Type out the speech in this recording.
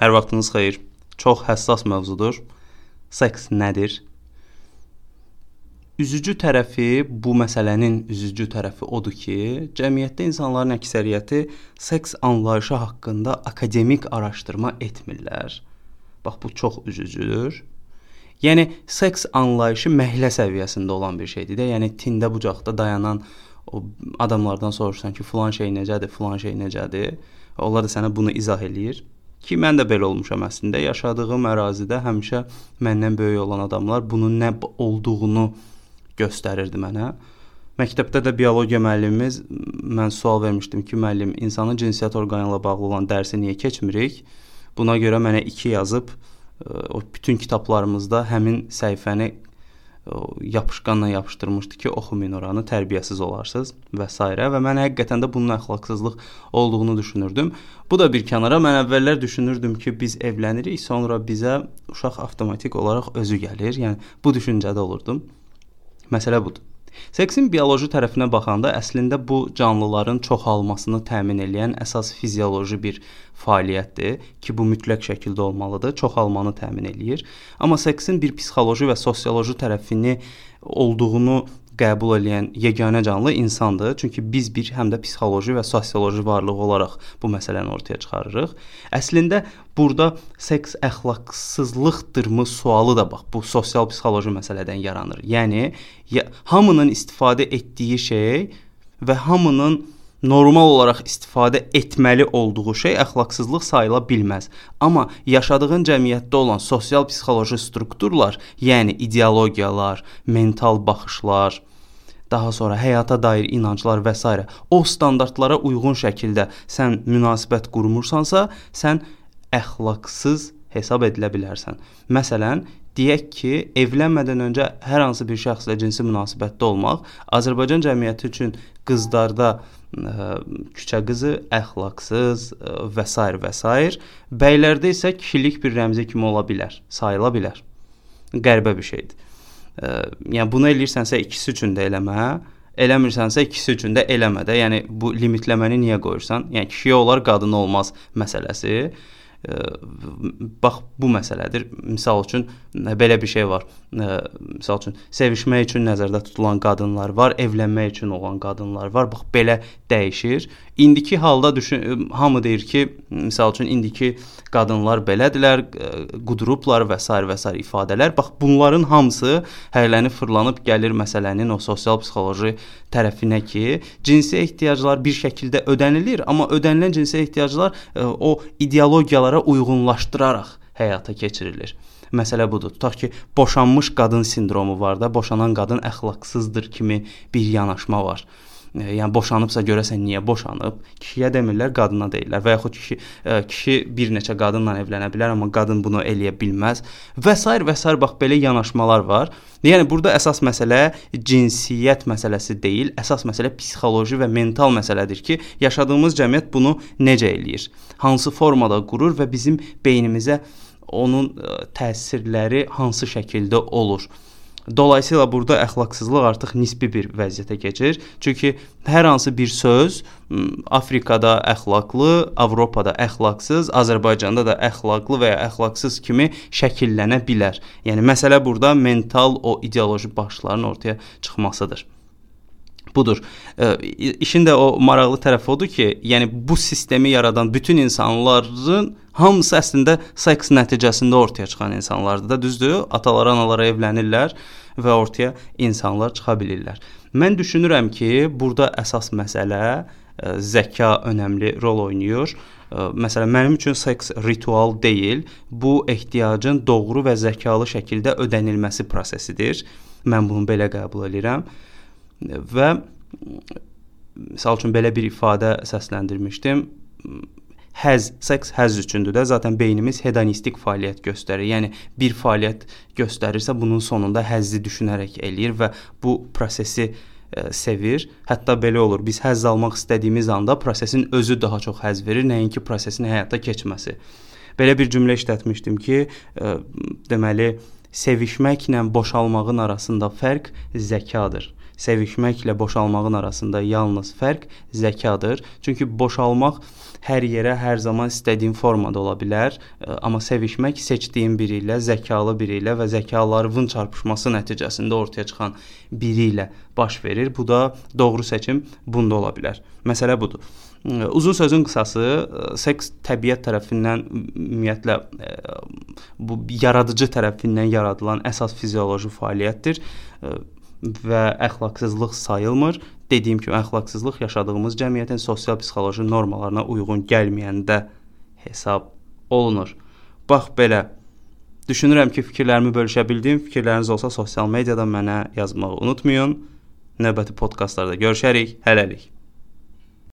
Hər vaxtınız xeyir. Çox həssas mövzudur. Seks nədir? Üzücü tərəfi, bu məsələnin üzücü tərəfi odur ki, cəmiyyətdə insanların əksəriyyəti seks anlayışı haqqında akademik araşdırma etmirlər. Bax bu çox üzücüdür. Yəni seks anlayışı məhəllə səviyyəsində olan bir şeydir də. Yəni tində bucaqda dayanan o adamlardan soruşsan ki, filan şey necədir, filan şey necədir? Onlar da sənə bunu izah eləyir. Ki mən də belə olmuşam əslində. Yaşadığım ərazidə həmişə məndən böyük olan adamlar bunun nə olduğunu göstərirdi mənə. Məktəbdə də biologiya müəllimimiz mən sual vermişdim ki, müəllim, insanın cinsiyyət orqanı ilə bağlı olan dərsi niyə keçmirik? Buna görə mənə 2 yazıb o bütün kitablarımızda həmin səhifəni yapışqanla yapışdırmışdı ki, oxumayın oranı, tərbiyəsiz olarsınız və s. və mən həqiqətən də bunun əxlaqsızlıq olduğunu düşünürdüm. Bu da bir kənara mən əvvəllər düşünürdüm ki, biz evlənirik, sonra bizə uşaq avtomatik olaraq özü gəlir. Yəni bu düşüncədə olurdum. Məsələ budur. Seksin bioloji tərəfinə baxanda əslində bu canlıların çoxalmasını təmin edən əsas fizioloji bir fəaliyyətdir ki, bu mütləq şəkildə olmalıdır, çoxalmanı təmin eləyir. Amma seksin bir psixoloji və sosioloji tərəfini olduğunu qəbul edən yeganə canlı insandır. Çünki biz bir həm də psixoloji və sosioloji varlıq olaraq bu məsələni ortaya çıxarırıq. Əslində burada seks əxlaqsızlıqdırmı sualı da bax bu sosial psixoloji məsələdən yaranır. Yəni ya, hamının istifadə etdiyi şey və hamının normal olaraq istifadə etməli olduğu şey əxlaqsızlıq sayıla bilməz. Amma yaşadığın cəmiyyətdə olan sosial psixoloji strukturlar, yəni ideologiyalar, mental baxışlar, daha sonra həyata dair inanclar və s. o standartlara uyğun şəkildə sən münasibət qurmursansa, sən əxlaqsız hesab edilə bilərsən. Məsələn, deyək ki, evlənmədən öncə hər hansı bir şəxslə cinsi münasibətdə olmaq Azərbaycan cəmiyyəti üçün qızlarda ə, küçə qızı, əxlaqsız ə, və s. və s. Bəylərdə isə kişilik bir rəmzi kimi ola bilər, sayıla bilər. Qəribə bir şeydir. Yəni bunu eləyirsənsə ikisi üçün də eləmə, eləmirsənsə ikisi üçün də eləmə də. Yəni bu limitləməni niyə qoyursan? Yəni kişiyə olar, qadına olmaz məsələsi bax bu məsələdir. Məsəl üçün belə bir şey var. Məsəl üçün sevişmək üçün nəzərdə tutulan qadınlar var, evlənmək üçün olan qadınlar var. Bax belə dəyişir. İndiki halda düşün hamı deyir ki, məsəl üçün indiki qadınlar belədilər, qudurublar və s. və s. ifadələr. Bax bunların hamısı hərlənib fırlanıb gəlir məsələnin o sosial psixoloji tərəfinə ki, cinsi ehtiyaclar bir şəkildə ödənilir, amma ödənilən cinsi ehtiyaclar o ideologiyalara uyğunlaşdıraraq həyata keçirilir. Məsələ budur. Tutaq ki, boşanmış qadın sindromu var da, boşanan qadın əxlaqsızdır kimi bir yanaşma var yəni boşanıbsa görəsən niyə boşanıb? Kişiyə demirlər, qadına deyirlər və yaxud kişi ə, kişi bir neçə qadınla evlənə bilər, amma qadın bunu eləyə bilməz və s. və s. bax belə yanaşmalar var. Yəni burada əsas məsələ cinsiyyət məsələsi deyil, əsas məsələ psixoloji və mental məsələdir ki, yaşadığımız cəmiyyət bunu necə eləyir? Hansı formada qurur və bizim beynimizə onun ə, təsirləri hansı şəkildə olur? Dolayısıyla burada əxlaqsızlıq artıq nisbi bir vəziyyətə keçir. Çünki hər hansı bir söz Afrikada əxlaqlı, Avropada əxlaqsız, Azərbaycanda da əxlaqlı və ya əxlaqsız kimi şəkillənə bilər. Yəni məsələ burada mental o ideoloji baxışların ortaya çıxmasıdır. Budur. E, işin də o maraqlı tərəfi odur ki, yəni bu sistemi yaradan bütün insanların hamısı əslində seks nəticəsində ortaya çıxan insanlardır da, düzdür? Atalar, analar evlənirlər və ortaya insanlar çıxa bilirlər. Mən düşünürəm ki, burada əsas məsələ ə, zəka önəmli rol oynayır. Ə, məsələn, mənim üçün seks ritual deyil, bu ehtiyacın doğru və zəkalı şəkildə ödənilməsi prosesidir. Mən bunu belə qəbul edirəm və misal üçün belə bir ifadə səsləndirmişdim. Həz, seks həz üçündür də. Zaten beynimiz hedonistik fəaliyyət göstərir. Yəni bir fəaliyyət göstərirsə bunun sonunda həzzi düşünərək eləyir və bu prosesi ə, sevir. Hətta belə olur. Biz həzz almaq istədiyimiz anda prosesin özü daha çox həzz verir, nəinki prosesin həyata keçməsi. Belə bir cümlə işlətmişdim ki, ə, deməli sevişməklə boşalmağın arasında fərq zəkadır sevişməklə boşalmağın arasında yalnız fərq zəkadır. Çünki boşalmaq hər yerə, hər zaman istədiyin formada ola bilər, amma sevişmək seçdiyin biri ilə, zəkalı biri ilə və zəkalarının çarpışması nəticəsində ortaya çıxan biri ilə baş verir. Bu da doğru seçim bunda ola bilər. Məsələ budur. Uzun sözün qısası, seks təbiət tərəfindən ümumiyyətlə bu yaradıcı tərəfindən yaradılan əsas fizioloji fəaliyyətdir və əxlaqsızlıq sayılmır. Dediyim kimi əxlaqsızlıq yaşadığımız cəmiyyətin sosial-psixoloji normalarına uyğun gəlməyəndə hesab olunur. Bax belə. Düşünürəm ki, fikirlərimi bölüşə bildim. Fikirləriniz olsa sosial mediadan mənə yazmağı unutmayın. Növbəti podkastlarda görüşərik. Hələlik.